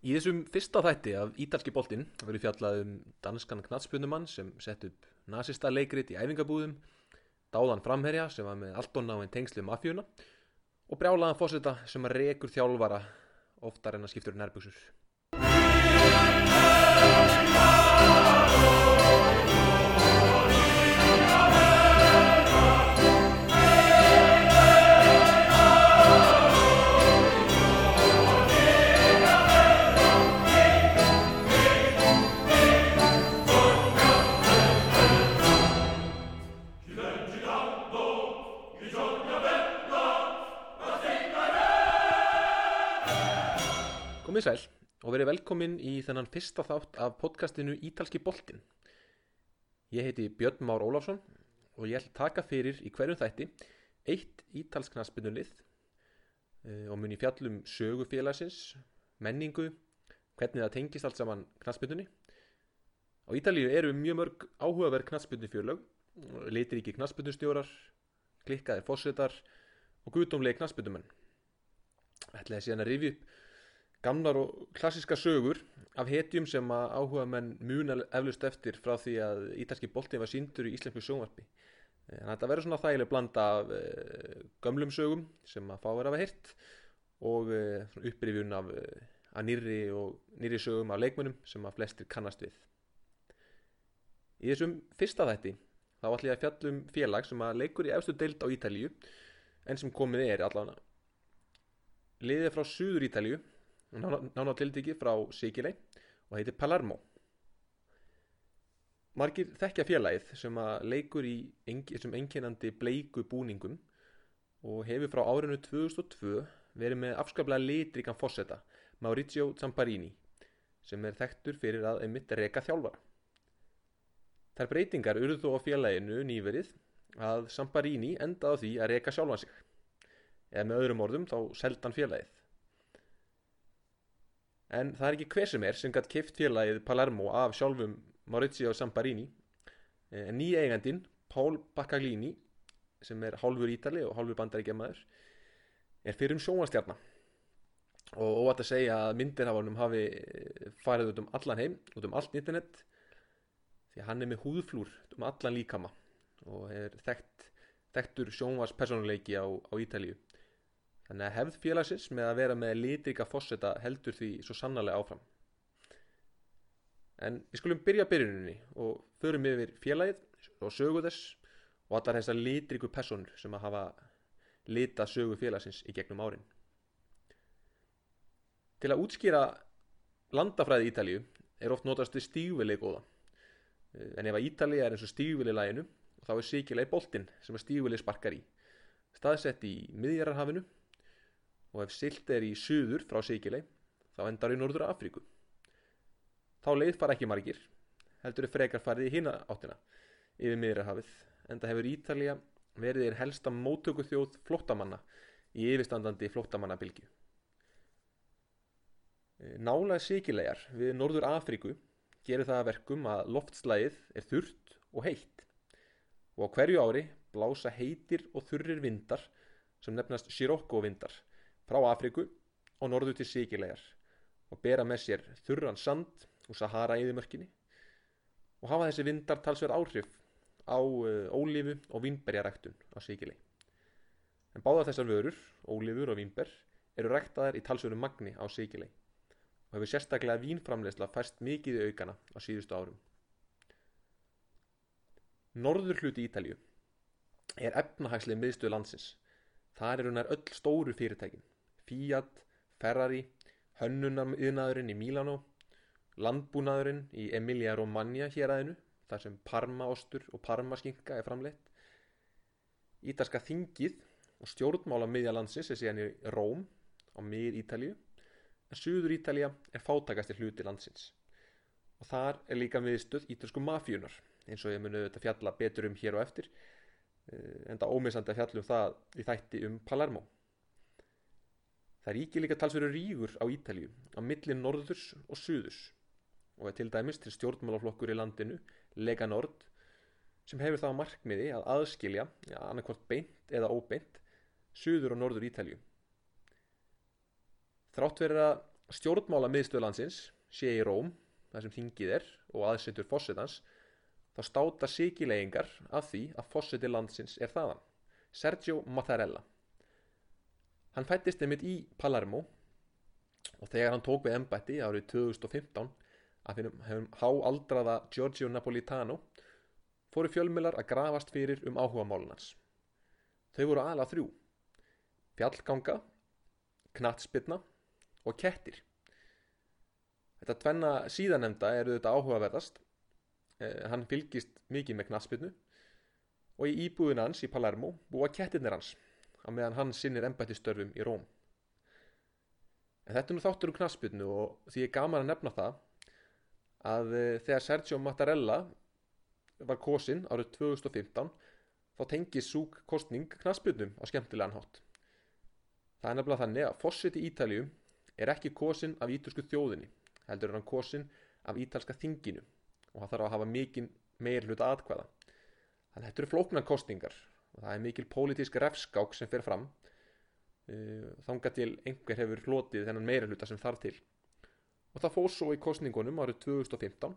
Í þessum fyrsta þætti af Ítalski boltinn verður fjallað um danskan knatspunumann sem sett upp nazista leikrit í æfingabúðum, dáðan framherja sem var með allt og náinn tengslu mafjuna og brjálaðan fósita sem að rekur þjálfara oftar en að skiptur nærbuksur. Komið sæl og verið velkomin í þennan fyrsta þátt af podcastinu Ítalski boltinn. Ég heiti Björn Már Ólafsson og ég ætla að taka fyrir í hverjum þætti eitt ítalsknaspinulið og mun í fjallum sögufélagsins, menningu, hvernig það tengist allt saman knaspinunni. Á Ítalíu eru mjög mörg áhugaverð knaspinufjörlög, litir ekki knaspinustjórar, klikkaðir fósettar og guðdómlega knaspinumenn. Ætlaði síðan að rifja upp gamlar og klassiska sögur af hetjum sem að áhuga menn muna eflust eftir frá því að ítalski bolti var síndur í íslensku sjónvarpi. Þannig að þetta verður svona þægileg blanda af uh, gömlum sögum sem að fá verið að hafa hirt og uh, upprifjun af, af nýri, og, nýri sögum af leikmönum sem að flestir kannast við. Í þessum fyrsta þætti þá ætlum ég að fjallum félag sem að leikur í efstu deild á Ítalíu en sem komið er allavega. Liðið frá Suður Ítalíu nána tildiki frá Sikilei og heitir Palermo. Margir þekkja félagið sem að leikur í sem enginandi bleiku búningum og hefur frá árinu 2002 verið með afskaplega litrikan fósetta Maurizio Zamparini sem er þekktur fyrir að einmitt reka þjálfara. Þær breytingar urðu þó á félaginu nýverið að Zamparini endaði því að reka sjálfan sig. Eða með öðrum orðum þá seldan félagið En það er ekki hver sem er sem gætt kift félagið Palermo af sjálfum Maurizio Zamparini. En nýja eigandin, Paul Baccaglini, sem er hálfur ítali og hálfur bandaríkjamaður, er fyrir um sjónastjarnar. Og óvært að segja að myndirhafanum hafi farið út um allan heim, út um allt internet, því að hann er með húðflúr um allan líkama og er þekkt, þekktur sjónvarspersónuleiki á, á Ítalíu. Þannig að hefð félagsins með að vera með litrika fósetta heldur því svo sannarlega áfram. En við skulum byrja byrjuninni og förum yfir félagið og sögu þess og allar þessar litriku personur sem að hafa lita sögu félagsins í gegnum árin. Til að útskýra landafræði Ítalíu er oft notast við stígvili góða. En ef að Ítalíu er eins og stígvili læginu þá er síkilega í boltinn sem að stígvili sparkar í. Staðsett í miðjararhafinu og ef silt er í suður frá Sikilei þá endar í Norður Afríku. Þá leið fara ekki margir, heldur er frekar farið í hina áttina yfir miðrahafið en það hefur Ítalija verið einn helsta móttöku þjóð flóttamanna í yfirstandandi flóttamannabilgju. Nálega Sikilegar við Norður Afríku gerir það að verkum að loftslægið er þurrt og heitt og á hverju ári blása heitir og þurrir vindar sem nefnast Sirocco vindar frá Afriku og norðu til Sikilegar og bera með sér þurran sand úr Sahara eðimörkinni og hafa þessi vindar talsverð áhrif á uh, ólífu og vínberjaræktun á Sikilei. En báða þessar vörur, ólífur og vínber, eru ræktaðar í talsverðum magni á Sikilei og hefur sérstaklega vínframleysla fæst mikið í aukana á síðustu árum. Norður hluti Ítalju er efnahagslega miðstöð landsins. Það eru nær öll stóru fyrirtækin. Fiat, Ferrari, hönnunarmiðnaðurinn í Mílanó, landbúnaðurinn í Emilia Romagna héræðinu, þar sem parmaostur og parmaskinka er framleitt. Ítalska þingið og stjórnmála miðja landsins er síðan í Róm á mið Ítalju, en Suður Ítalja er fátakast í hluti landsins. Og þar er líka miðstöð ítalsku mafíunar, eins og ég muni auðvitað fjalla betur um hér og eftir, en það ómisandi að fjallum það í þætti um Palermo. Það ríkir líka talsverður rígur á Ítalju á milli norðurs og suðurs og er til dæmis til stjórnmálaflokkur í landinu, Lega Nord, sem hefur það á markmiði að aðskilja, ja, annarkvort beint eða óbeint, suður og norður Ítalju. Þrátt verið að stjórnmála miðstöð landsins sé í Róm, þar sem þingið er og aðsetur fósitans, þá státa síkilegingar af því að fósiti landsins er þaðan, Sergio Mattarella. Hann fættist einmitt í Palermo og þegar hann tók við embætti árið 2015 að finnum háaldraða Giorgio Napolitano fóru fjölmilar að grafast fyrir um áhuga málunans. Þau voru ala þrjú, fjallganga, knatsbytna og kettir. Þetta tvenna síðanemda eru þetta áhugaverðast. Eh, hann fylgist mikið með knatsbytnu og í íbúðin hans í Palermo búa kettirnir hans á meðan hann sinnir embættistörfum í Róm. En þetta er nú þáttur um knatsbytnu og því er gaman að nefna það að eh, þegar Sergio Mattarella var kosinn árið 2015 þá tengis súk kostning knatsbytnum á skemmtilegan hátt. Það er nefnilega þannig að fósitt í Ítalju er ekki kosin af ítalsku þjóðinni heldur er hann kosin af ítalska þinginu og það þarf að hafa mikinn meir hlut aðkvæða þannig að þetta eru flóknar kostingar og það er mikil pólitísk refskák sem fer fram. Uh, þanga til einhver hefur flotið þennan meira hluta sem þarf til. Og það fór svo í kostningunum árið 2015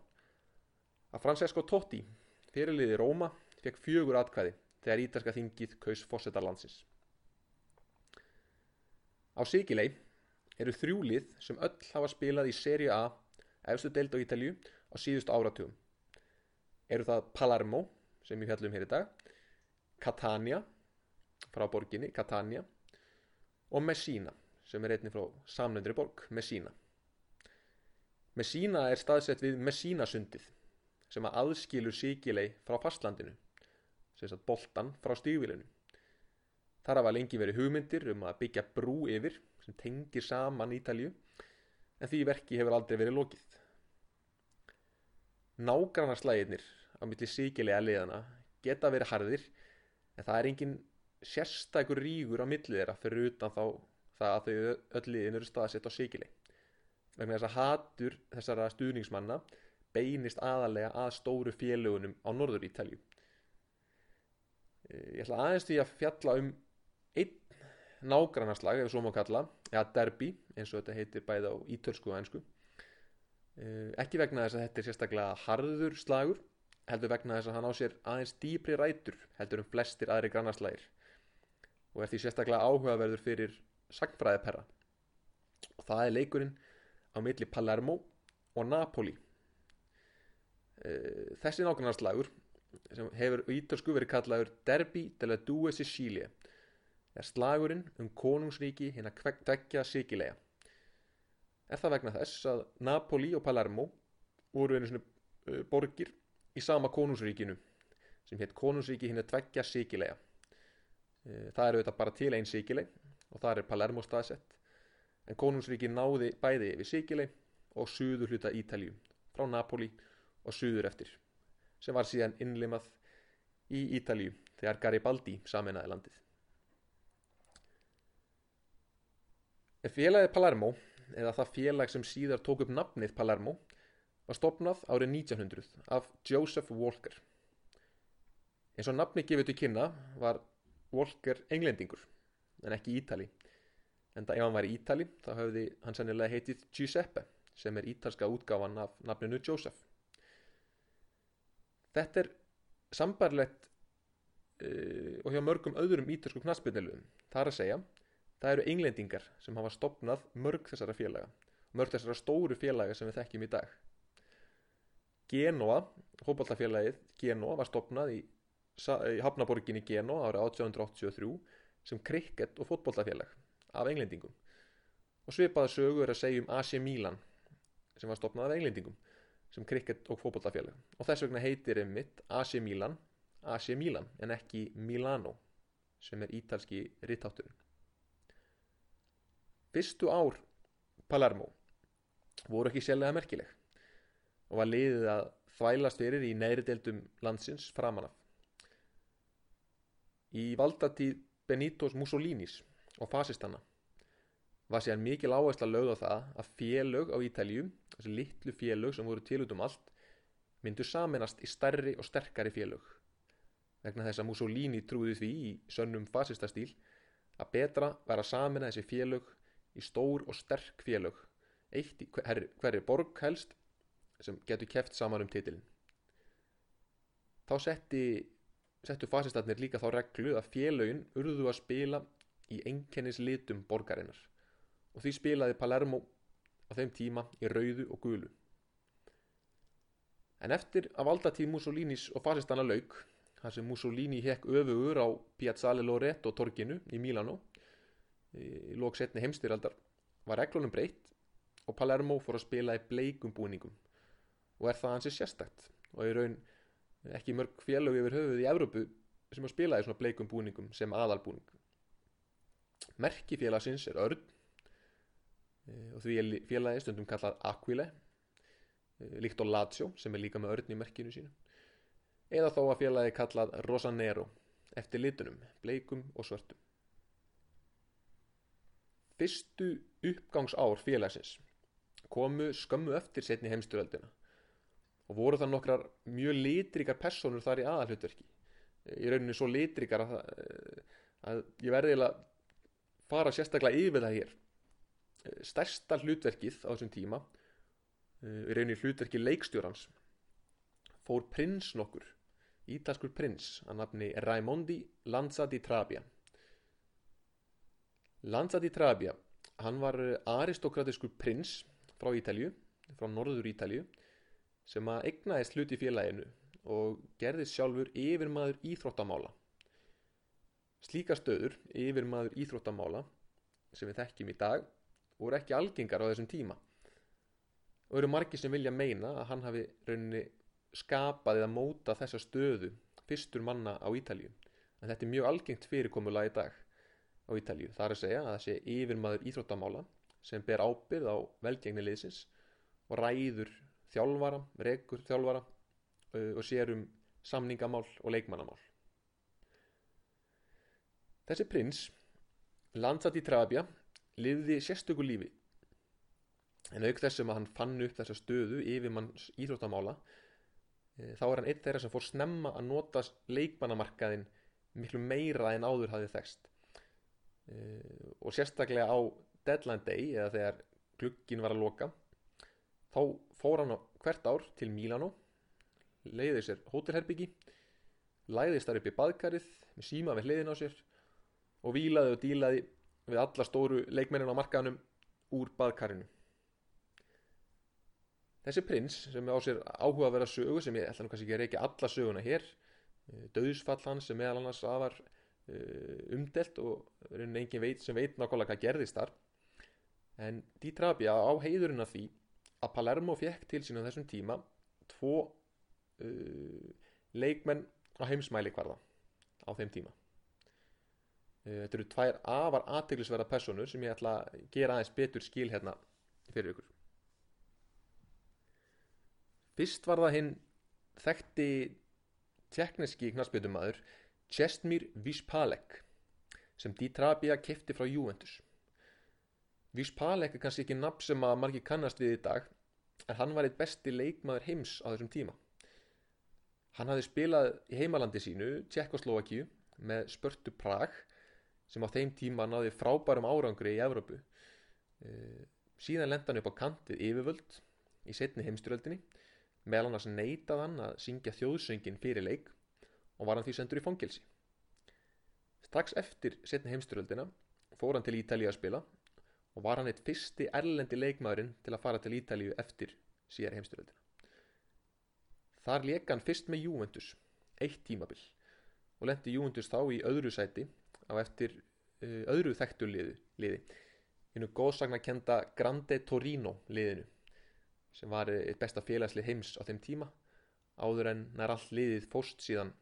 að Francesco Totti fyrirliði Róma fekk fjögur atkvæði þegar ítalska þingið kaus fósettarlandsins á Sigilei eru þrjúlið sem öll hafa spilað í Serie A efstu deild á Ítalju á síðust áratugum. Eru það Palermo, sem við fjallum hér í dag, Catania, frá borginni, Catania, og Messina, sem er einnig frá samnöndri borg, Messina. Messina er staðsett við Messinasundið, sem að aðskilur síkilei frá fastlandinu, sem sagt boltan frá stígvilinu. Þar hafa lengi verið hugmyndir um að byggja brú yfir sem tengir saman Ítalju en því verki hefur aldrei verið lokið. Nágrannarslæginir á milli síkilega liðana geta verið harðir en það er engin sérstakur ríkur á millið þeirra fyrir utan þá það að þau öll liðin eru staðsett á síkileg. Vegna þess að hatur þessara stuðningsmanna beinist aðalega að stóru félugunum á norður Ítalju. Ég ætla aðeins því að fjalla um einn nágrannarslag, ef svo má kalla, eða derby, eins og þetta heitir bæði á ítölsku og einsku. Eh, ekki vegna þess að þetta er sérstaklega harður slagur, heldur vegna þess að hann á sér aðeins dýpri rætur heldur um flestir aðri grannarslagir og er því sérstaklega áhugaverður fyrir sagnfræðiperra. Og það er leikurinn á milli Palermo og Napoli. Eh, þessi nágrannarslagur sem hefur ítölsku verið kallaður Derby della Due Sicilie er slagurinn um konungsríki hinn að tveggja síkilega. Er það vegna þess að Napoli og Palermo voru einu svona uh, borgir í sama konungsríkinu sem hétt konungsríki hinn að tveggja síkilega. Það eru þetta bara til einn síkileg og það er Palermo staðsett en konungsríki náði bæði yfir síkileg og suður hluta Ítalju frá Napoli og suður eftir sem var síðan innlimað í Ítalju þegar Garibaldi saminnaði landið. Félagið Palermo, eða það félag sem síðar tók upp nafnið Palermo, var stopnað árið 1900 af Joseph Walker. Eins og nafni gefið til kynna var Walker englendingur, en ekki Ítali. En ef hann var í Ítali, þá höfði hann sennilega heitið Giuseppe, sem er ítalska útgáfan af nafninu Joseph. Þetta er sambarlegt uh, og hjá mörgum öðrum ítalsku knaspinnilegum. Það er að segja það eru englendingar sem hafa stopnað mörg þessara félaga mörg þessara stóru félaga sem við þekkjum í dag Genoa hópallafélagið Genoa var stopnað í, í Hafnaborginni Genoa árið 1883 sem krikett og fótbollafélag af englendingum. Og svipaða sögu er að segja um AC Milan sem var stopnað af englendingum sem krikett og fótbollafélag og þess vegna heitir einmitt AC Milan AC Milan en ekki Milano sem er ítalski rittátturinn Fyrstu ár Palermo voru ekki sérlega merkileg og var liðið að þvælast fyrir í neðri deildum landsins framanaf. Í valdatíð Benitos Mussolinis og fasistanna var sér mikil áhersla lögð á það að félög á Ítalju, þessi litlu félög sem voru til út um allt, myndu saminast í stærri og sterkari félög. Vegna þess að Mussolini trúði því í sönnum fasistastýl að betra var að samina þessi félög í stór og sterk félög eitt í hver, hverri borg helst sem getur keft saman um titilin þá setti settu fasistarnir líka þá reglu að félögin urðu að spila í einkennislitum borgarinnar. Og því spilaði Palermo á þeim tíma í rauðu og gulu. En eftir að valdatíð Mussolinis og fasistana lauk þar sem Mussolini hekk öfugur á Piazzale Loreto torginu í Milano í lók setni heimstyraldar var reglunum breytt og Palermo fór að spila í bleikum búningum og er það hansi sérstakt. Og í raun ekki mörg félög yfir höfuð í Evrópu sem að spila í svona bleikum búningum sem aðalbúning. Merki félagsins er örn og því er félagi stundum kallað Aquile líkt á Lazio sem er líka með örn í merkinu sínu. Eða þó að félagi kallað Rosanero eftir litunum, bleikum og svörtum. Fyrstu uppgangsár félagsins komu skömmu eftir setni heimsturöldina og voru það nokkrar mjög litrikar personur þar í aðalhutverki í rauninu svo litrikar að, að ég verði að fara sérstaklega yfir það hér. Stærsta hlutverkið á þessum tíma í rauninu hlutverki leikstjórans fór prins nokkur ítalskur prins að nafni Raimondi Lanza di Trabia Lanza di Trabia hann var aristokratiskur prins frá Ítalju frá norður Ítalju sem að egnaðist hluti félaginu og gerðist sjálfur yfirmaður íþróttamála. Slíka stöður, yfirmaður íþróttamála, sem við þekkjum í dag, voru ekki algengar á þessum tíma. Og eru margir sem vilja meina að hann hafi rauninni skapað eða móta þessa stöðu fyrstur manna á Ítalju. En þetta er mjög algengt fyrirkomulega í dag á Ítalju. Það er að segja að það sé yfirmaður íþróttamála sem ber ábyrð á velgengni liðsins og ræður þjálfara, rekur þjálfara uh, og sér um samningamál og leikmannamál. Þessi prins, Lanzat í Trabja, lifði sérstöku lífi en auk þessum að hann fann upp þessa stöðu yfir manns íþróttamála uh, þá er hann einn þeirra sem fór snemma að nota leikmannamarkaðin miklu meira en áður hafið þekst uh, og sérstaklega á deadline day eða þegar glukkin var að loka þá fór hann hvert ár til Mílano leiði sér hótelherbyggi læðist þar upp í baðkarið með síma við hliðin á sér og vílaði og dílaði við alla stóru leikmennin á markaðunum úr baðkarinu. Þessi prins sem á sér áhuga að vera sögu sem ég ætla nú kannski ekki að reykja alla söguna hér döðsfall hans sem meðal annars afar umdelt og engin veit sem veit nákvæmlega hvað gerðist þar. En Di Trabja á heiðurinn af því að Palermo fekk til sín á þessum tíma tvo uh, leikmenn á heimsmæli hverða á þeim tíma. Uh, þetta eru tvær afar aðteglisverða personur sem ég ætla að gera aðeins betur skil hérna fyrir ykkur. Fyrst var það hinn þekkti tekniski knastbytumadur Čestmír Vispalek sem Di Trabja kefti frá Juventus Vispalek er kannski ekki nafn sem að margir kannast við í dag en hann var eitt besti leikmaður heims á þessum tíma. Hann hafði spilað í heimalandi sínu Tjekkoslovakíu með spörtu Prag sem á þeim tíma náði frábærum árangri í Evrópu. Síðan lenda hann upp á kant við yfirvöld í setni heimstyröldinni meðal annars neitað hann að syngja þjóðsöngin fyrir leik og var hann því sendur í fangilsi strax eftir setni heimstyröldina fór hann til Ítalíu að spila og var hann eitt fyrsti erlendi leikmaðurinn til að fara til Ítalíu eftir síðar heimstyröldina. Þar leka hann fyrst með Juventus, eitt tímabil, og lendi Juventus þá í öðru sæti á eftir uh, öðru þekktu liði, liði innu góðsagna kenda Grande Torino liðinu, sem var eitt besta félagslið heims á þeim tíma, áður en nær all liðið fóst síðan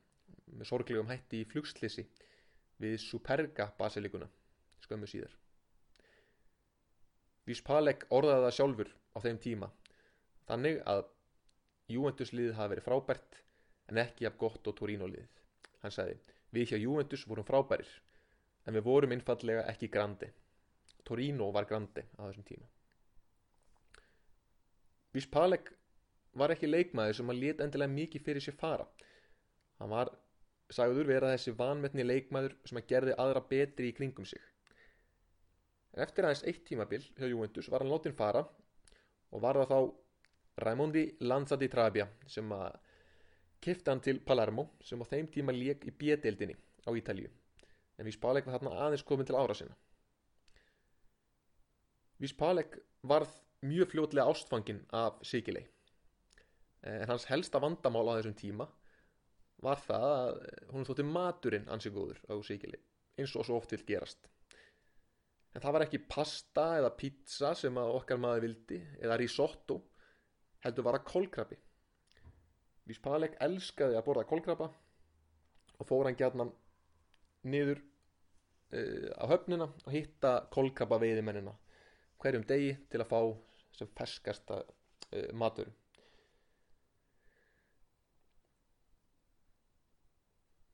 með sorglegum hætti í flugslisi við Superga basilikuna skömmu síðar. Vispalek orðaði það sjálfur á þeim tíma þannig að Juventus liðið hafi verið frábært en ekki af gott og Torino liðið. Hann sagði, við hjá Juventus vorum frábærir en við vorum einfallega ekki grandi. Torino var grandi á þessum tíma. Vispalek var ekki leikmaður sem að leta endilega mikið fyrir sér fara. Hann var, sagður, vera þessi vanmetni leikmaður sem að gerði aðra betri í kringum sig. En eftir aðeins eitt tímabil hjá Juventus var hann látin fara og var það þá Raimondi Lanza di Trabia sem að kifta hann til Palermo sem á þeim tíma lék í B-deildinni á Ítalíu. En Víspalek var þarna aðeins komin til ára sinna. Víspalek varð mjög fljótlega ástfangin af Sigilei en hans helsta vandamál á þessum tíma var það að hún þótti maturinn ansi góður á Sigilei eins og svo oft vil gerast en það var ekki pasta eða pizza sem okkar maður vildi eða risotto heldur var að kólkrabi Víspalek elskaði að borða kólkraba og fór hann gætnan niður uh, á höfnina og hitta kólkraba veiðimennina hverjum degi til að fá sem ferskasta uh, matur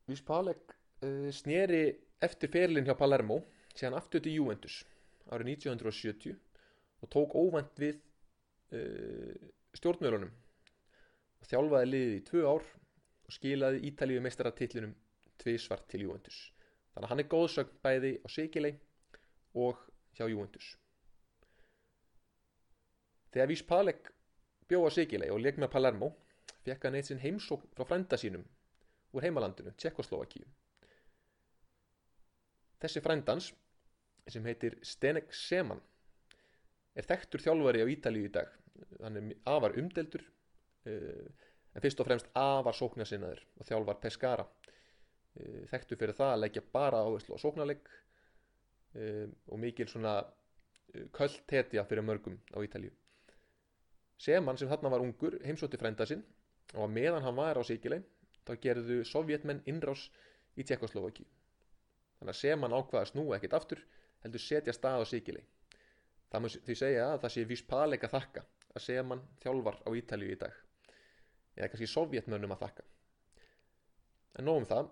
Víspalek uh, sneri eftir ferlinn hjá Palermo síðan aftur til Juventus árið 1970 og tók óvænt við stjórnmjölunum og þjálfaði liðið í tvö ár og skilaði Ítalíu meistaratitlinum tvísvart til Juventus. Þannig að hann er góðsögn bæði á Sigilei og hjá Juventus. Þegar Vís Palek bjóð á Sigilei og leik með Palermo fekk hann eitt sinn heimsókn frá frænda sínum úr heimalandinu, Tjekkoslovakíu þessi frændans sem heitir Stenek Seman. Er þekktur þjálfari á Ítalíu í dag. Hann er afar umdeldur en fyrst og fremst afar sóknarsinnaður og þjálfar Pescara. Þekktu fyrir það að leggja bara áherslu á sóknarleik og mikil svona köll tetja fyrir mörgum á Ítalíu. Seman sem þarna var ungur heimsótti frænda sinn og meðan hann var á Sigilei þá gerðu sovjetmenn innrás í Tjekkoslovaki þannig að Seman ákvaða að snúa ekkit aftur heldur setja stað á Sigilei það mun því segja að það sé vís paðleika þakka að Seman þjálfar á Ítalíu í dag. Eða kannski sovjetmönnum að þakka. En nógum það.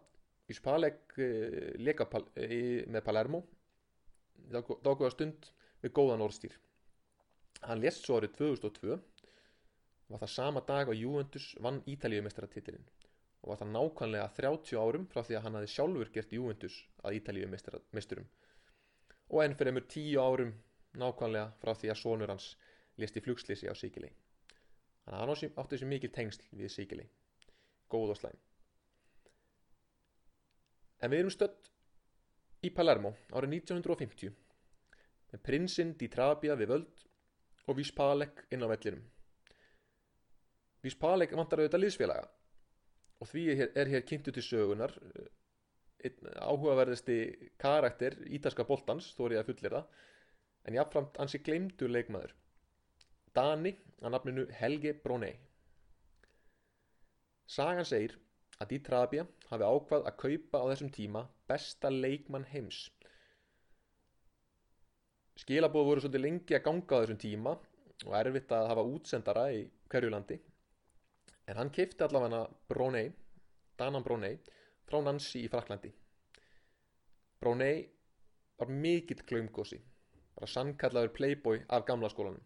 Víspalek uh, leka pal í, með Palermo. Dákuða stund við góðan orðstýr hann lest svo árið 2002 var það sama dag að Juventus vann Ítalíumestaratitilinn og var það nákvæmlega 30 árum frá því að hann hafi sjálfur gert Juventus að Ítalíumesturum og enn fyrir einhver 10 árum nákvæmlega frá því að sonur hans lest í flugslýsi á Sigilei þannig að hann átti þessi mikil tengsl við Sigilei góð og slæm. En við erum stödd í Palermo árið 1950 með prinsinn Di Trabia við völd og Víspalek inn á vellinum. Víspalek vantar auðvitað liðsfélaga og því er hér, kynntu til sögunar einn áhugaverðasti karakter ítalska boltans, þó er ég að fullir það en jáfnframt ansi gleymdur leikmaður. Dani að nafninu Helge Brónei Sagan segir að Di Trabia hafi ákvað að kaupa á þessum tíma besta leikmann heims. Skilabóð voru svolítið lengi að ganga á þessum tíma og erfitt að hafa útsendara í hverju landi. En hann keipti allavega Brónei Danan Brónei frá Nancy í Fraklandi Brónei var mikill glaumgósi bara sannkallaður playboy af gamla skólanum.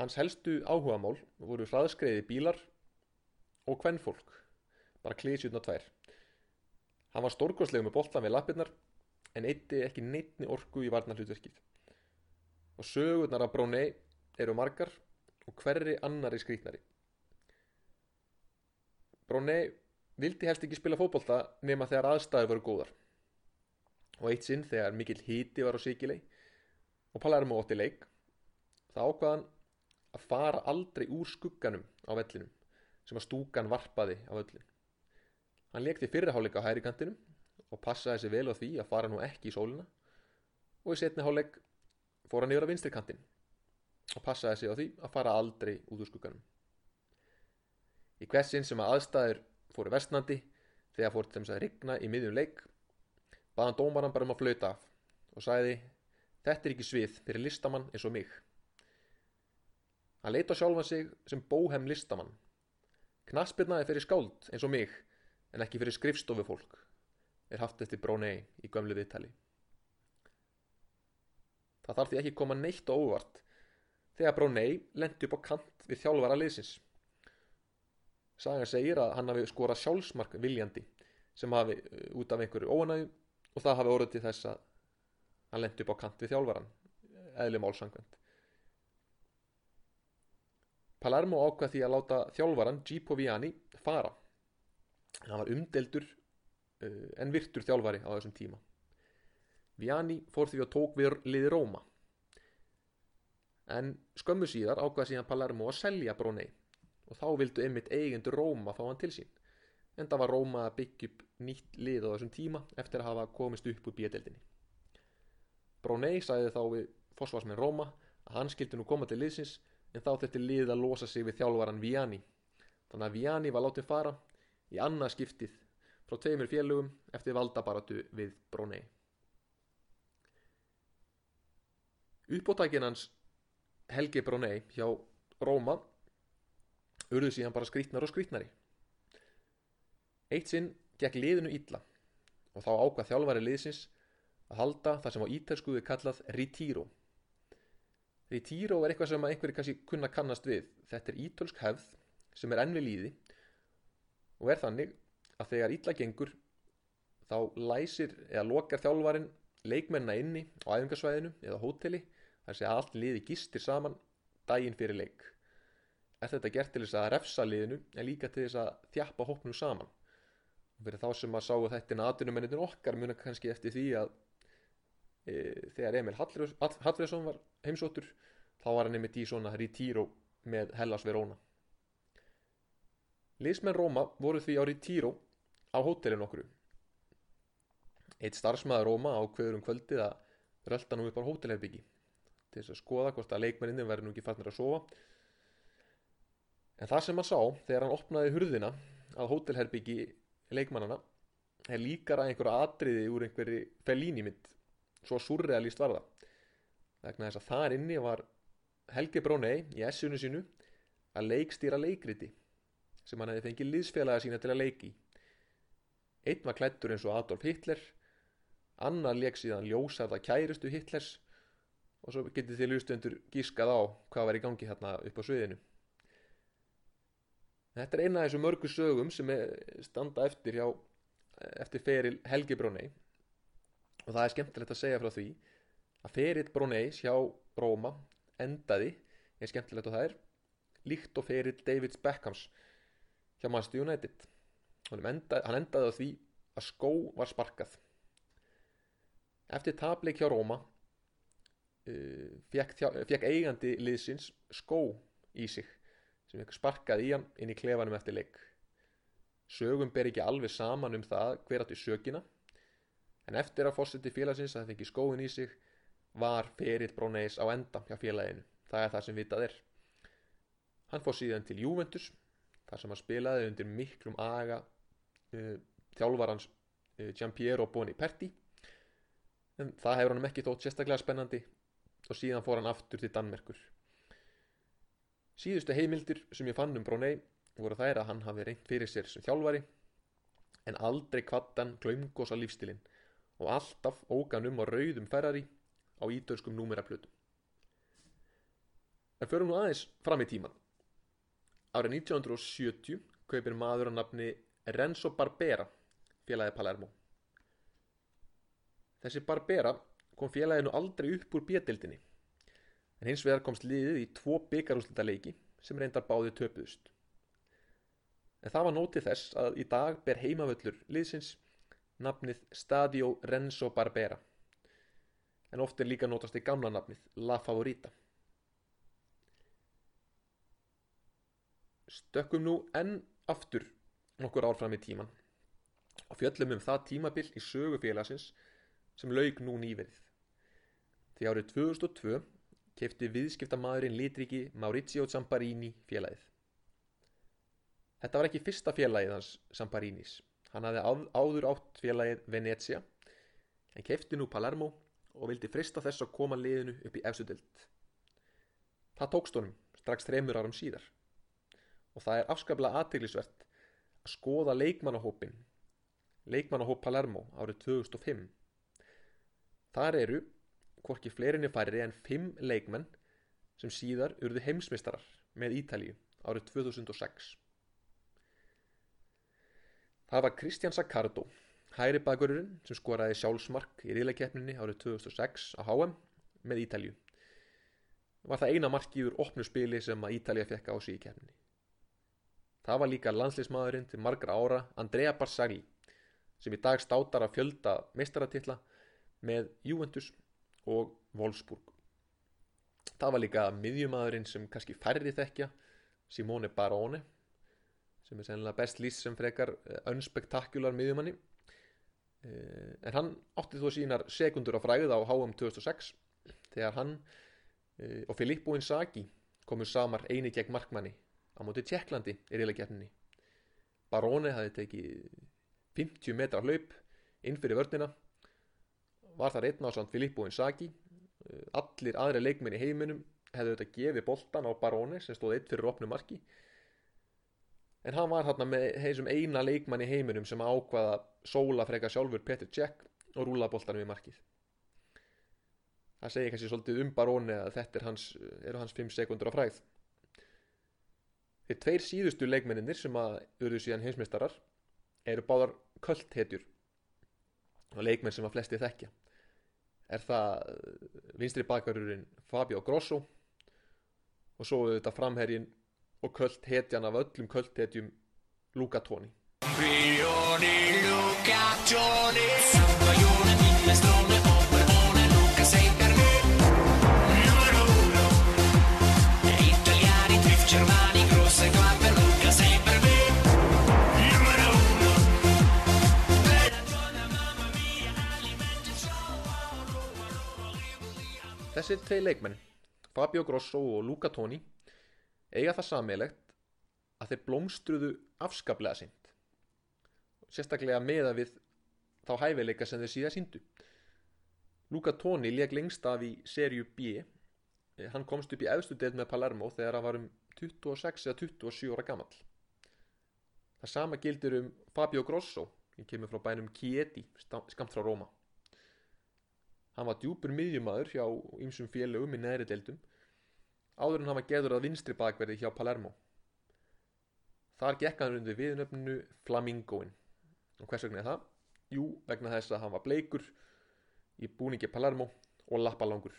Hans helstu áhugamál voru hraðskreiði bílar og kvennfólk bara klísjutna tvær. Hann var stórgóðslega með boltan við lappirnar en eitti ekki neittni orku í varnarhlutverkið. Og sögurnar af Brónei eru margar og hverri annari skrítnari Brónei vildi helst ekki spila fótbolta nema þegar aðstæði voru góðar. Og eitt sinn þegar mikill híti var á Sigilei og Palermo ótti leik þá ákvaðan að fara aldrei úr skugganum á vellinum sem að stúkan varpaði á völlin hann lekti fyrirháleika á hæri kantinum og passaði sér vel á því að fara nú ekki í sólina. Og í setni háleik fór hann yfir á vinstri kantin og passaði sér á því að fara aldrei út úr skugganum. Í hversin sem að aðstæður fóru vestnandi þegar fór þeim að rigna í miðjum leik baðan dómaran bara um að flauta af og sagði þetta er ekki svið fyrir listamann eins og mig. Hann leita sjálfan sig sem bóhem listamann. Knaspirnaði fyrir skáld eins og mig en ekki fyrir skrifstofu fólk er haft eftir Brónei í gömlu viðtali. Það þarf því ekki koma neitt og óvart þegar Brónei lendi upp á kant við þjálfara liðsins Sagan segir að hann hafi skorað sjálfsmark viljandi sem hafi út af einhverju óanægu og það hafi orðið til þess að hann lendi upp á kant við þjálfaran eðli málsangvend Palermo ákvað því að láta þjálfaran Gipo Viani fara. Hann var umdeldur uh, en virtur þjálfari á þessum tíma. Viani fór því að tók við liði Róma. En skömmu síðar ákvað síðan Palermo að selja Brónei og þá vildu einmitt eigendur Róma fá hann til sín. En það var Róma að byggja upp nýtt lið á þessum tíma eftir að hafa komist upp úr bíedeldinni. Brónei sagði þá við fósfarsminn Róma að hann skildi nú koma til liðsins en þá þetta lið að losa sig við þjálfvaran Viani. Þannig að Viani var látið fara í annað skiptið frá tveimur félögum eftir valdabaratu við Brónei. Uppóttækin hans Helgi Brónei hjá Róma urðu síðan bara skrítnar og skrítnari. Eitt sinn gekk liðinu illa og þá ákvað þjálfari liðsins að halda það sem á ítelskuðu kallað Retiro. Retiro er eitthvað sem einhverju kannski kunna kannast við. Þetta er ítölsk hefð sem er enn við líði og er þannig að þegar illa gengur þá læsir eða lokar þjálfarin leikmennina inni á æfingarsvæðinu eða hóteli þar sé allt liði gistir saman daginn fyrir leik. Er þetta gert til þess að refsa liðinu en líka til þess að þjappa hópnum saman. Og fyrir þá sem að sáu þetta en aðdunumennin okkar muna kannski eftir því að e, þegar Emil Hallfriðsson var heimsóttur þá var hann einmitt í svona retiro með Hellas Verona. Liðsmenn Róma voru því á retiro á hótelin okkur. Eitt starfsmæður Róma ákveður um kvöldið að rölda nú upp á hótelherbyggi til þess að skoða hvort að leikmenninni verður nú ekki farnir að sofa. En það sem hann sá þegar hann opnaði hurðina að hótelherbyggi leikmannana er líkara einhverja atriði úr einhverju felínimind svo surrealist var það. Vegna þess að þar inni var Helgi Brónei í S-unu sínu að leikstýra leikriti sem hann hefði fengið liðsfélaga sína til að leiki einn var klættur eins og Adolf Hitler annar leik síðan ljósarða kærustu Hitlers og svo getið þið luðstendur gískað á hvað var í gangi hérna upp á sviðinu Þetta er eina af þessu mörgu sögum sem standa eftir hjá eftir feril Helgi Brónei og það er skemmtilegt að segja frá því að feril Bróneis hjá Róma endaði, er skemmtilegt og það er líkt og feril Davids Beckhams hjá Manchester United. Enda, hann endaði á því að skó var sparkað. Eftir tableik hjá Róma uh, fekk, fekk eigandi liðsins skó í sig sem fekk sparkað í hann inn í klefanum eftir leik. Sögum ber ekki alveg saman um það hver átti sökina en eftir að fórseti félagsins að það fengi skóin í sig var ferill Bróneis á enda hjá félaginu. Það er það sem vitað er. Hann fór síðan til Juventus þar sem hann spilaði undir miklum aga uh, þjálfarans uh, Giampiero Boniperti. En það hefur hann ekki þótt sérstaklega spennandi og síðan fór hann aftur til Danmerkur síðustu heimildir sem ég fann um Brónei voru þær að hann hafi reynt fyrir sér sem þjálfari en aldrei kvattan glaumgosa lífstilinn og alltaf ógan um á rauðum Ferrari á ídörskum númeraplutum. En förum nú aðeins fram í tíman. Árið 1970 kaupir maður að nafni Renzo Barbera félagið Palermo. Þessi Barbera kom félaginu aldrei upp úr bjettildinni en hins vegar komst liðið í tvo byggarúslita leiki sem reyndar báði töpuðust. En það var nótið þess að í dag ber heimavöllur liðsins nafnið Stadio Renzo Barbera en oft er líka nótast í gamla nafnið La Favorita. Stökkum nú enn aftur nokkur ár fram í tíman og fjöllum um það tímabill í sögufélagsins sem laug nú nýverið. Því árið 2002 kefti viðskiptamadurinn litriki Maurizio Zamparini félagið. Þetta var ekki fyrsta félagið hans Zamparinis. Hann hafði áður átt félagið Venezia en kefti nú Palermo og vildi frista þess að koma liðinu upp í efsudelt. Það tókst honum strax þreymur árum síðar og það er afskaplega aðteglisvert að skoða leikmannahópin leikmannahóp Palermo árið 2005. Þar eru hvorki fleirinni færri en fimm leikmenn sem síðar urðu heimsmeistarar með Ítalíu árið 2006. Það var Kristján Sakardo, hæri bakverðurinn sem skoraði sjálfsmark í riðleikeppninni árið 2006 á HM með Ítalju. var það eina markið úr opnu spili sem að Ítalija fekk á sig í kefninni. Það var líka landslismadurinn til margra ára Andrea Barzagli sem í dag státar að fjölda meistaratitla með Juventus og Wolfsburg. Það var líka miðjumadurinn sem kannski færri þekkja Simone Barone sem er sennilega best lýst sem frekar unspektakular miðjumanni. En hann átti þó sínar sekundur á fræð á HM 2006 þegar hann og Filippo Inzaghi komu samar eini gegn markmanni á móti Tjekklandi í riðleikjarninni Barone hafi tekið 50 metra hlaup inn fyrir vördina var þar einn á samt Filippo Inzaghi. Allir aðri leikmenn í heiminum hefðu þetta gefið boltan á Barone sem stóð eitt fyrir opnu marki. En hann var hérna með heisum eina leikmann í heiminum sem ákvaða sóla freka sjálfur Petr Cech og rúla boltanum í markið. Það segir kannski svolítið um Barone að þetta er hans, eru hans 5 sekundur á fræð þeir tveir síðustu leikmenninir sem að urðu síðan heimsmeistarar eru báðar köldhetjur og leikmenn sem að flesti þekkja er það vinstri bakarurinn Fabio Grosso. Og svo þetta framherjin og köldhetjan af öllum köldhetjum Luca Toni. Luca Toni. Sambaglione, minestrone, operone Luca sei per me Numero uno. Italiani, Triff, Germani, Þessir tvei leikmenn, Fabio Grosso og Luca Toni eiga það sammeilegt að þeir blómstruðu afskaplega sint sérstaklega meða við þá hæfileika sem þeir síðan síndu Luca Toni leik lengst af í serju B. Hann komst upp í efstu deild með Palermo þegar hann var um 26 eða 27 ára gammal það sama gildir um Fabio Grosso hann kemur frá bænum Chieti skamt frá Róma hann var djúpur miðjumadur hjá ýmsum félögum í neðri deildum áður en hann var geður að vinstri bakverði hjá Palermo. Þar gekk hann undir viðnöfninu Flamingoin og hvers vegna er það? Jú, vegna þess að hann var bleikur í búningi Palermo og lappalangur.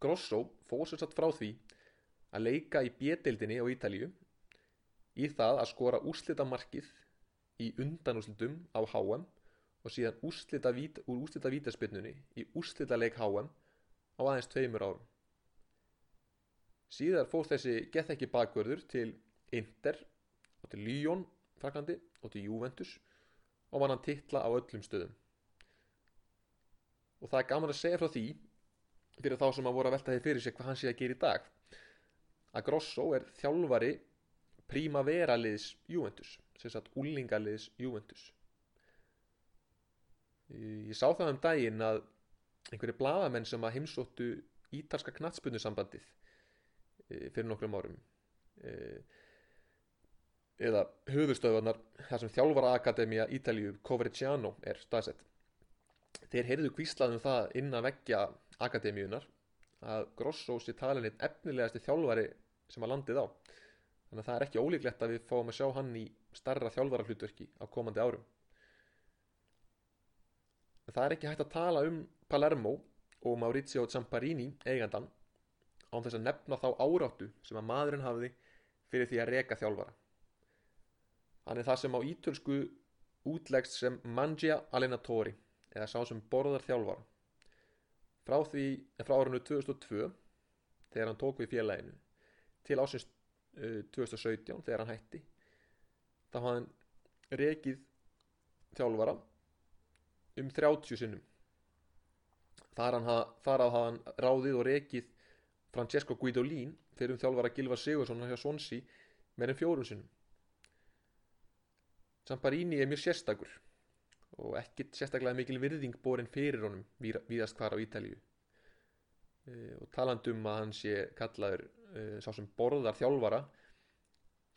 Grosso fór sér satt frá því að leika í bjedeildinni á Ítalíu í það að skora úrslita markið í undanúrslitum á HM og síðan úrslita vít, úr úrslita vítaspinnunni í úrslita leik HM á aðeins tveimur árum. Síðar fór þessi gethekki bakvörður til Inter og til Lyon Fraklandi og til Juventus og vann hann titla á öllum stöðum. Og það er gaman að segja frá því fyrir þá sem að voru að velta því fyrir sig hvað hann sé að gera í dag að Grosso er þjálfari Primavera liðs Juventus sem sagt úlingaliðs Juventus ég sá það um daginn að einhverju bladamenn sem að heimsóttu ítalska knattspunnusambandið fyrir nokkrum árum eða höfustöðunar þar sem þjálfara akademia Ítalíu Coverciano er staðsett. Þeir heyrðu kvíslaðum það inn að veggja akademíunar að Grosso sé talin eitt efnilegasti þjálfari sem að landið á. Þannig að það er ekki ólíklegt að við fáum að sjá hann í starra þjálfara hlutverki á komandi árum það er ekki hægt að tala um Palermo og Maurizio Zamparini eigandan án þess að nefna þá áráttu sem að maðurinn hafði fyrir því að reka þjálfara. Hann er það sem á ítölsku útlegst sem mangia allenatori eða sá sem borðar þjálfara. Frá því frá árunnu 2002 þegar hann tók við félaginu til ásins uh, 2017 þegar hann hætti þá hafði hann rekið þjálfara um 30 sinnum. Þar, hann, þar að hann ráðið og rekið Francesco Guidolin fyrir um þjálfara Gilvar Sigursson hjá Swansea með enn fjórum sinnum. Samparini er mjög sérstakur og ekkit sérstaklega mikil virðing borin fyrir honum víðast hvar á Ítalíu. E, og talandum að hann sé kallaður e, sá sem borðar þjálfara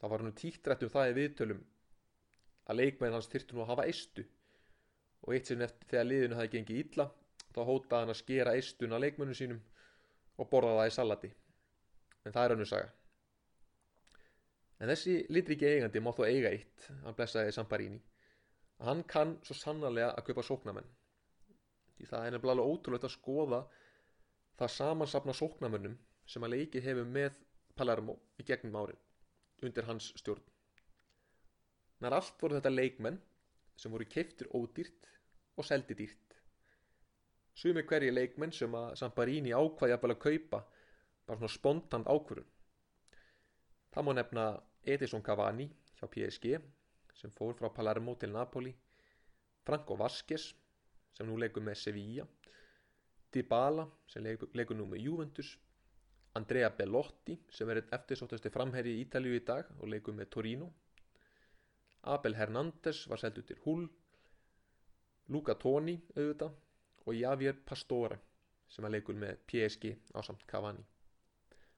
þá var hann tíktrætt um það í viðtölum að leikmenn hans þyrtu nú að hafa eistu og eitt sinn eftir þegar liðinu hafi gengið illa þá hótaði hann að skera eistun að leikmennum sínum og borða það í salati en það er önnu saga En þessi litriki eigandi má þó eiga eitt, hann blessaði Samparini, að hann kann svo sannarlega að kaupa sóknamenn. Því það er nefnilega ótrúlegt að skoða það samansapna sóknamönnum sem að leikið hefur með Palermo í gegnum árin undir hans stjórn. Nær allt voru þetta leikmenn sem voru keiftir ódýrt og seldi dýrt. Sumi hverji leikmenn sem að Samparini ákvaði að bara kaupa bara svona spontant ákvörun. Það má nefna Edison Cavani hjá PSG sem fór frá Palermo til Napoli, Franco Vasquez sem nú leikur með Sevilla, Dybala sem leikur, leikur nú með Juventus, Andrea Bellotti sem er eftirsóttasti framherri í Ítalíu í dag og leikur með Torino, Abel Hernández var seldur til Hull, Luca Toni auðvitað og Javier Pastore sem er leikur með PSG á samt Cavani.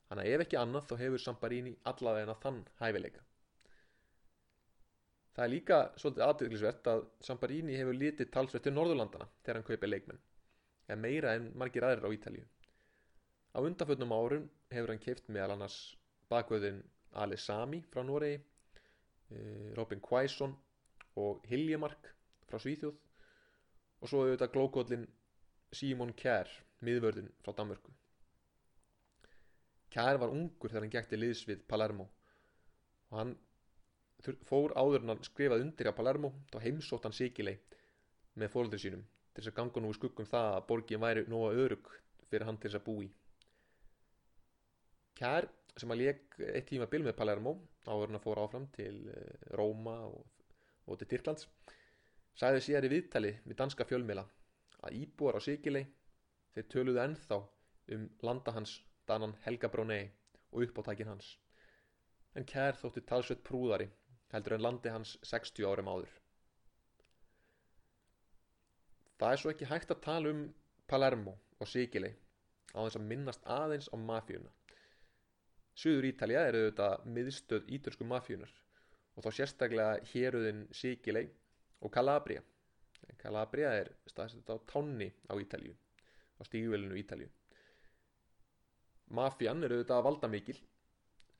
Þannig að ef ekki annað þá hefur Samparini allavega þann hæfileika. Það er líka svolítið aðdeglisvert að Samparini hefur litið talsvert til Norðurlandana þegar hann kaupir leikmenn, en meira en margir aðrir á Ítalíu. Á undanfötnum árum hefur hann keift meðal annars bakvöðin Ali Sami frá Noregi, Robin Quaison og Hiljemark frá Svíþjóð. Og svo auðvitað glókóllin Simon Kjær, miðvörðin frá Danmörku. Kjær var ungur þegar hann gekk til liðs við Palermo. Og hann fór áður en hann skrifaði undir á Palermo þá heimsótt hann Sikilei með fólöldur sínum til þess að ganga nú í skuggum það að borgin væri nóga örug fyrir hann til þess að búi Kjær sem að lék eitt tíma bil með Palermo áður en að fór áfram til eh, Róma og, og til Tyrklands sagði síðar í viðtali við danska fjölmiðla að íbúar á Sikilei þeir töluðu ennþá um landa hans Danan Helga Brónei og uppátækin hans en Kjær þótti talsveit prúðari heldur en landi hans 60 árum áður. Það er svo ekki hægt að tala um Palermo og Sikilei á þess að minnast aðeins á mafíuna. Suður Ítalja er auðvitað miðstöð ítölsku mafíunar og þá sérstaklega héruðin Sikilei og Calabria. Calabria er staðsett á tánni á Ítalju, á stígvelinu Ítalju. Mafían er auðvitað valdamikil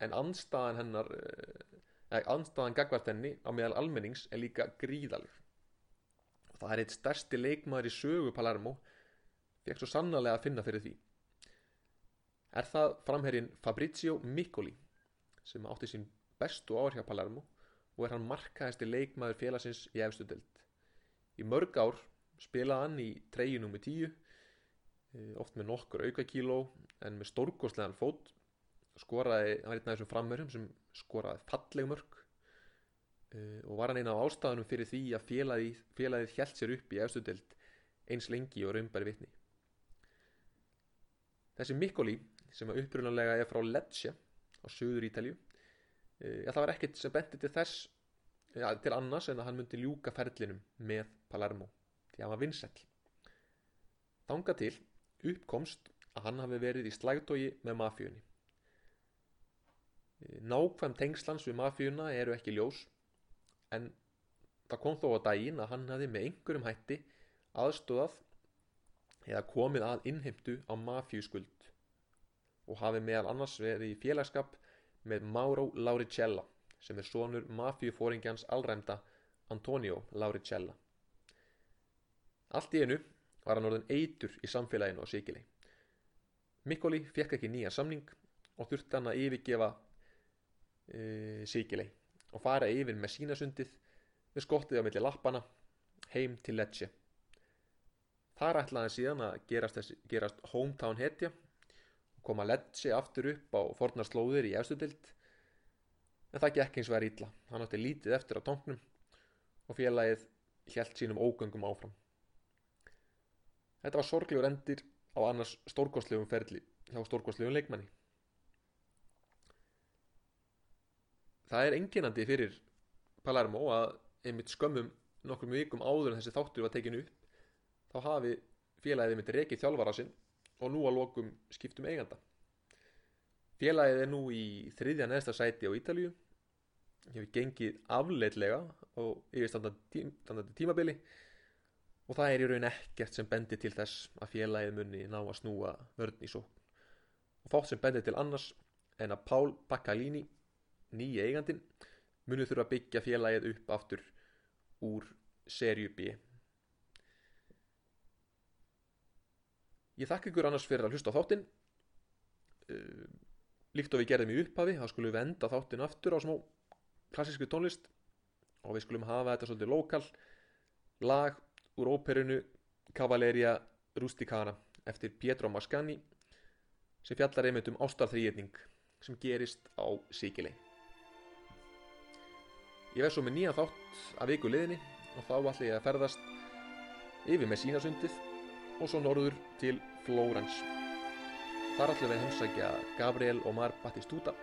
en andstaðan hennar eh, andstaðan gagvart henni á meðal almennings er líka gríðaleg og það er eitt stærsti leikmaður í sögu Palermo fekk svo sannarlega að finna fyrir því er það framherrin Fabrizio Miccoli sem átti sín bestu ár hjá Palermo og er hann markaðasti leikmaður félagsins í efstu deild. Í mörg ár spilaði hann í treyjunum með tíu eh, oft með nokkur aukakíló en með stórkostlegan fót skoraði, hann var einn af þessum framverjum sem skoraði falleg mörg uh, og var hann eina af ástæðunum fyrir því að félagið, félagið hjælt sér upp í efstu deild eins lengi og raumbæri vitni. Þessi Mikkoli sem upprunalega er frá Lecce á söður Ítalju já, það var ekkert sem benti til þess já, til annars en að hann myndi ljúka ferlinum með Palermo því að hann var vinsæll. Þanga til uppkomst að hann hafi verið í slægtói með mafíunni. Nákvæm tengslans við mafíuna eru ekki ljós en það kom þó á daginn að hann hafi með einhverjum hætti aðstóðað eða komið að innheimtu á mafíuskuld og hafi meðal annars verið í félagskap með Mauro Lauricella sem er sonur mafíufóringjans allræmda Antonio Lauricella Allt í einu var hann orðin eitur í samfélaginu á Sikilei Mikkoli fekk ekki nýja samning og þurfti hann að yfirgefa e, Sikilei og fara yfir með sínasundið með skottið á milli lappana heim til Lecce. Þar ætlaði síðan að gerast, þessi, gerast hometown hetja koma Lecce aftur upp á fornar slóðir í efstudild en það gekk eins og er ítla. Hann átti lítið eftir á tónknum og félagið hjælt sínum ógöngum áfram. Þetta var sorglegur endir á annars stórkostlegum ferli hjá stórkostlegum leikmanni. Það er enginandi fyrir Palermo að einmitt skömmum nokkrum vikum áður en þessi þáttur var tekinu upp þá hafi félagið einmitt rekið þjálfara sinn og nú að lokum skiptum eiganda. Félagið er nú í þriðja neðsta sæti á Ítalíu. Hefur gengið afleitlega og yfirstandandi tímabili. Og það er í raun ekkert sem bendir til þess að félagið munni ná að snúa vörn í sókn. Og fátt sem bendir til annars en að Pál Baccalini nýja eigandin munu þurfa að byggja félagið upp aftur úr serju Ég þakka ykkur annars fyrir að hlusta á þáttinn. Uh, Líkt og við gerðum í upphafi þá skulum við enda þáttinn aftur á smá klassísku tónlist. Og við skulum hafa þetta svolítið lokal lag úr óperunu Cavalleria Rusticana eftir Pietro Mascagni sem fjallar einmitt um ástarþrýjetning sem gerist á Sikilei Ég verð svo með nýjan þátt af viku liðinni og þá ætla ég að ferðast yfir með sínasundið og svo norður til Flórens. Þar ætlum við heimsækja Gabriel Omar Battistuta,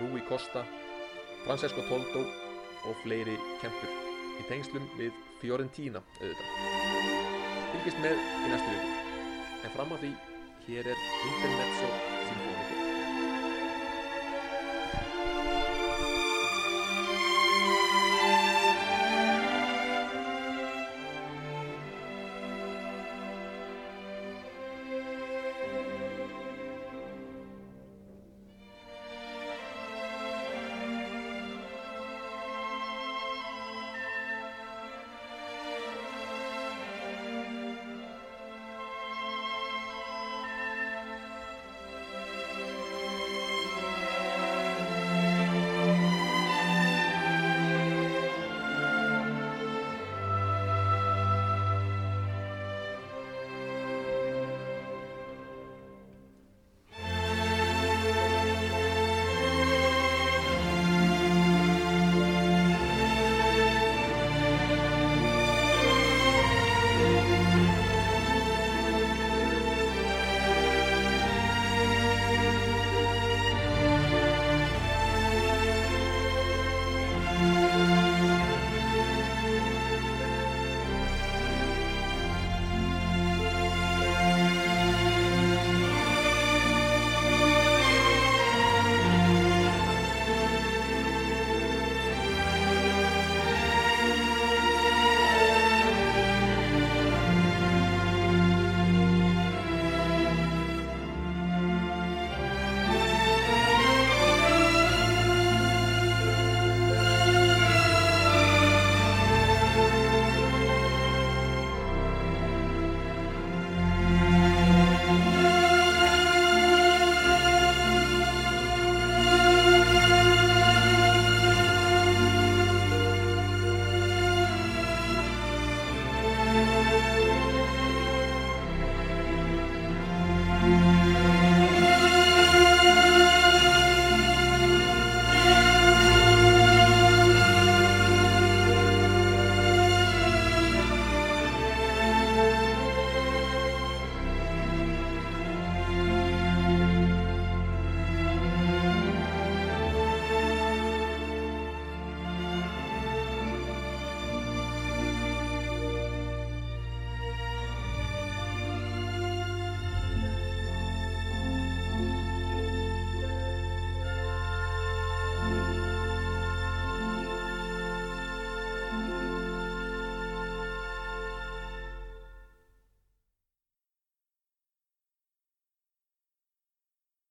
Rui Costa, Francesco Toldo og fleiri kempur í tengslum við Fiorentina auðvitað. Fylgist með í næstu viku. En fram að því, hér er Intermezzo Sinfonico.